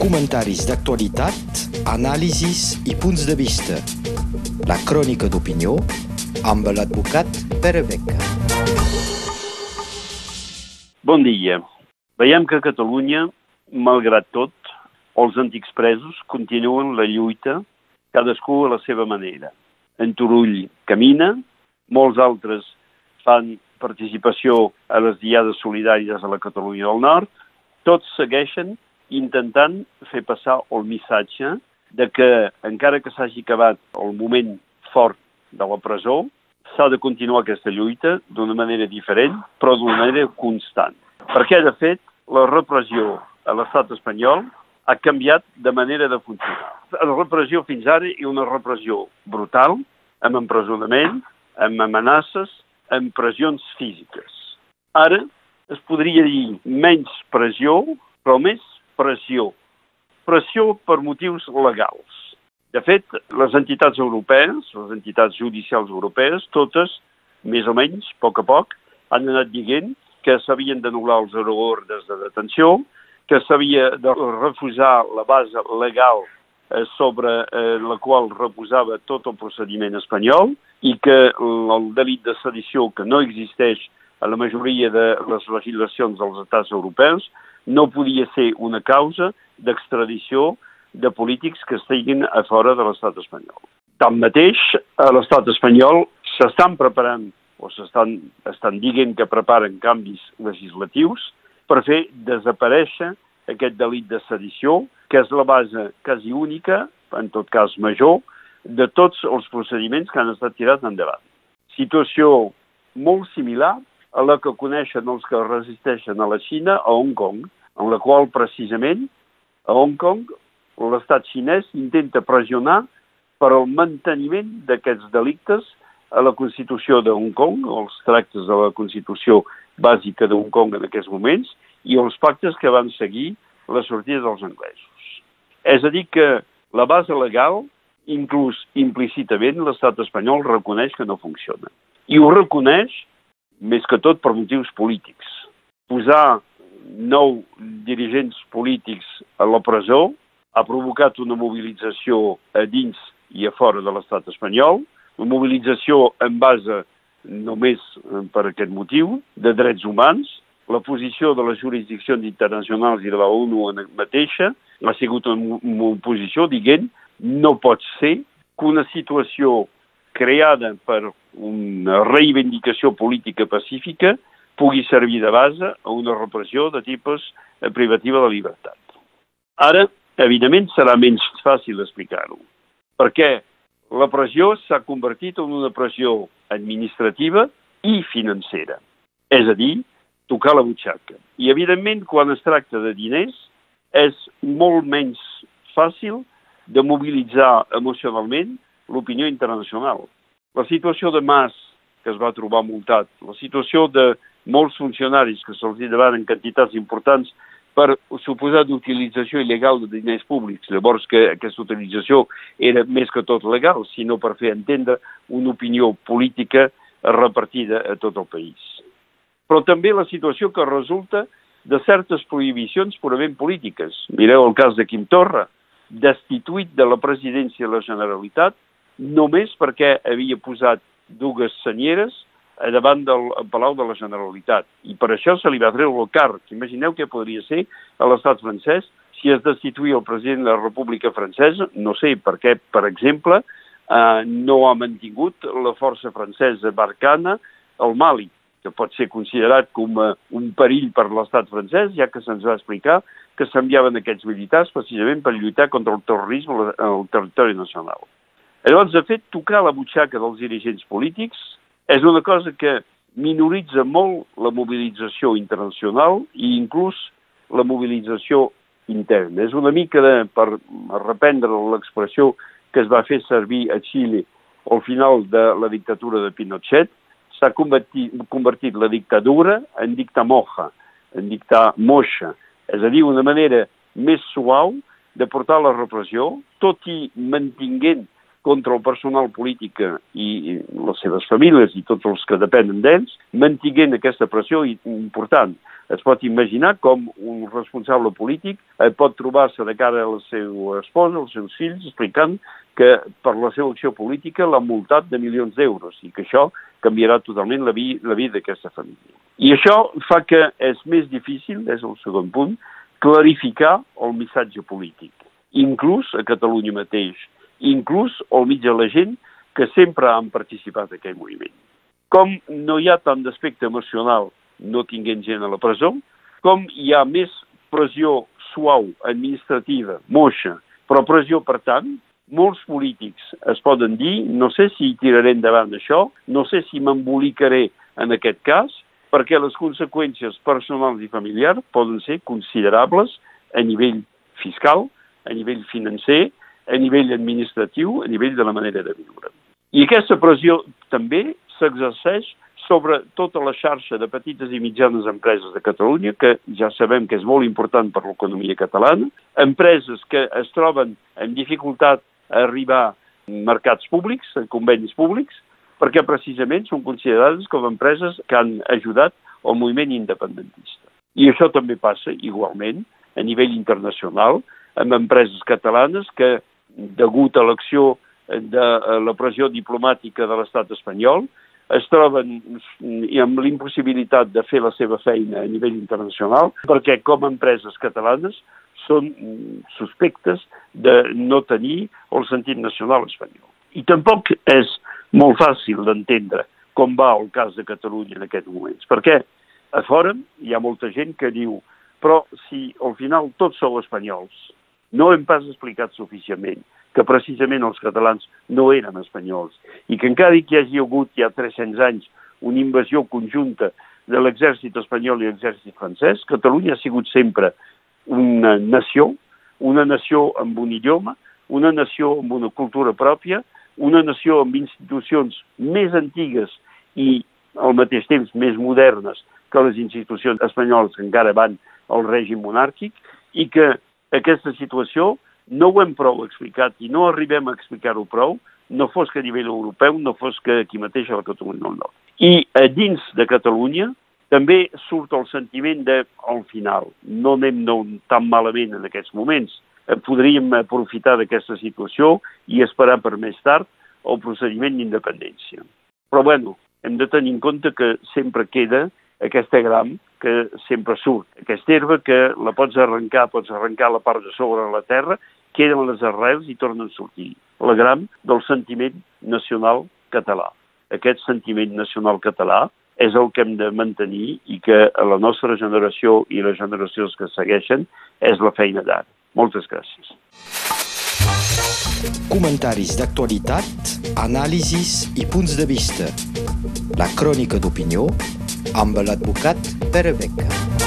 comentaris d'actualitat, anàlisis i punts de vista. La crònica d'opinió amb l'advocat Pere Beca. Bon dia. Veiem que a Catalunya, malgrat tot, els antics presos continuen la lluita, cadascú a la seva manera. En Turull camina, molts altres fan participació a les diades solidàries a la Catalunya del Nord, tots segueixen intentant fer passar el missatge de que, encara que s'hagi acabat el moment fort de la presó, s'ha de continuar aquesta lluita d'una manera diferent, però d'una manera constant. Perquè, de fet, la repressió a l'estat espanyol ha canviat de manera de funcionar. La repressió fins ara i una repressió brutal, amb empresonament, amb amenaces, amb pressions físiques. Ara es podria dir menys pressió, però més pressió. Pressió per motius legals. De fet, les entitats europees, les entitats judicials europees, totes, més o menys, a poc a poc, han anat dient que s'havien d'anul·lar els euroordres de detenció, que s'havia de refusar la base legal eh, sobre eh, la qual reposava tot el procediment espanyol i que el delit de sedició, que no existeix a la majoria de les legislacions dels estats europeus, no podia ser una causa d'extradició de polítics que estiguin a fora de l'estat espanyol. Tanmateix, a l'estat espanyol s'estan preparant o s'estan estan dient que preparen canvis legislatius per fer desaparèixer aquest delit de sedició, que és la base quasi única, en tot cas major, de tots els procediments que han estat tirats endavant. Situació molt similar a la que coneixen els que resisteixen a la Xina a Hong Kong, en la qual precisament a Hong Kong l'estat xinès intenta pressionar per al manteniment d'aquests delictes a la Constitució de Hong Kong, els tractes de la Constitució bàsica de Hong Kong en aquests moments, i els pactes que van seguir la sortida dels anglesos. És a dir, que la base legal, inclús implícitament, l'estat espanyol reconeix que no funciona. I ho reconeix més que tot per motius polítics. Posar nou dirigents polítics a la presó ha provocat una mobilització a dins i a fora de l'estat espanyol, una mobilització en base només per aquest motiu, de drets humans. La posició de les jurisdiccions internacionals i de la ONU mateixa ha sigut una posició dient no pot ser que una situació creada per una reivindicació política pacífica pugui servir de base a una repressió de tipus eh, privativa de llibertat. Ara, evidentment, serà menys fàcil explicar-ho, perquè la pressió s'ha convertit en una pressió administrativa i financera, és a dir, tocar la butxaca. I, evidentment, quan es tracta de diners, és molt menys fàcil de mobilitzar emocionalment l'opinió internacional. La situació de Mas, que es va trobar multat, la situació de molts funcionaris que se'ls demanen quantitats importants per suposar d'utilització il·legal de diners públics. Llavors que aquesta utilització era més que tot legal, sinó per fer entendre una opinió política repartida a tot el país. Però també la situació que resulta de certes prohibicions purament polítiques. Mireu el cas de Quim Torra, destituït de la presidència de la Generalitat només perquè havia posat dues senyeres davant del Palau de la Generalitat. I per això se li va treure el càrrec. Imagineu què podria ser a l'estat francès si es destituïa el president de la República Francesa. No sé per què, per exemple, eh, no ha mantingut la força francesa Barcana al Mali, que pot ser considerat com a un perill per l'estat francès, ja que se'ns va explicar que s'enviaven aquests militars precisament per lluitar contra el terrorisme al territori nacional. Llavors, de fet, tocar la butxaca dels dirigents polítics és una cosa que minoritza molt la mobilització internacional i inclús la mobilització interna. És una mica de, per reprendre l'expressió que es va fer servir a Xile al final de la dictadura de Pinochet, s'ha convertit, convertit la dictadura en dicta moja, en dictar moixa, és a dir, una manera més suau de portar la repressió, tot i mantinguent contra el personal polític i les seves famílies i tots els que depenen d'ells, mantinguent aquesta pressió important. es pot imaginar com un responsable polític eh, pot trobar-se de cara a la seva esposa, als seus fills, explicant que per la seva acció política l'ha multat de milions d'euros i que això canviarà totalment la, vi la vida d'aquesta família. I això fa que és més difícil, és el segon punt, clarificar el missatge polític, inclús a Catalunya mateix, inclús al mig de la gent que sempre han participat en aquell moviment. Com no hi ha tant d'aspecte emocional no tinguent gent a la presó, com hi ha més pressió suau, administrativa, moixa, però pressió, per tant, molts polítics es poden dir, no sé si tiraré endavant això, no sé si m'embolicaré en aquest cas, perquè les conseqüències personals i familiars poden ser considerables a nivell fiscal, a nivell financer, a nivell administratiu, a nivell de la manera de viure. I aquesta pressió també s'exerceix sobre tota la xarxa de petites i mitjanes empreses de Catalunya, que ja sabem que és molt important per l'economia catalana, empreses que es troben en dificultat a arribar a mercats públics, a convenis públics, perquè precisament són considerades com empreses que han ajudat al moviment independentista. I això també passa igualment a nivell internacional amb empreses catalanes que, degut a l'acció de la pressió diplomàtica de l'estat espanyol, es troben amb l'impossibilitat de fer la seva feina a nivell internacional perquè com a empreses catalanes són suspectes de no tenir el sentit nacional espanyol. I tampoc és molt fàcil d'entendre com va el cas de Catalunya en aquests moments, perquè a fora hi ha molta gent que diu però si al final tots sou espanyols, no hem pas explicat suficientment que precisament els catalans no eren espanyols i que encara que hi hagi hagut ja 300 anys una invasió conjunta de l'exèrcit espanyol i l'exèrcit francès, Catalunya ha sigut sempre una nació, una nació amb un idioma, una nació amb una cultura pròpia, una nació amb institucions més antigues i al mateix temps més modernes que les institucions espanyoles que encara van al règim monàrquic i que aquesta situació no ho hem prou explicat i no arribem a explicar-ho prou, no fos que a nivell europeu, no fos que aquí mateix a la Catalunya del Nord. I a dins de Catalunya també surt el sentiment de, al final, no anem no, tan malament en aquests moments, eh, podríem aprofitar d'aquesta situació i esperar per més tard el procediment d'independència. Però, bueno, hem de tenir en compte que sempre queda aquesta gram que sempre surt. Aquesta herba que la pots arrencar, pots arrencar la part de sobre de la terra queden les arrels i tornen a sortir. La gram del sentiment nacional català. Aquest sentiment nacional català és el que hem de mantenir i que a la nostra generació i les generacions que segueixen és la feina d'ara. Moltes gràcies. Comentaris d'actualitat, anàlisis i punts de vista. La crònica d'opinió amb l'advocat Pere Beca.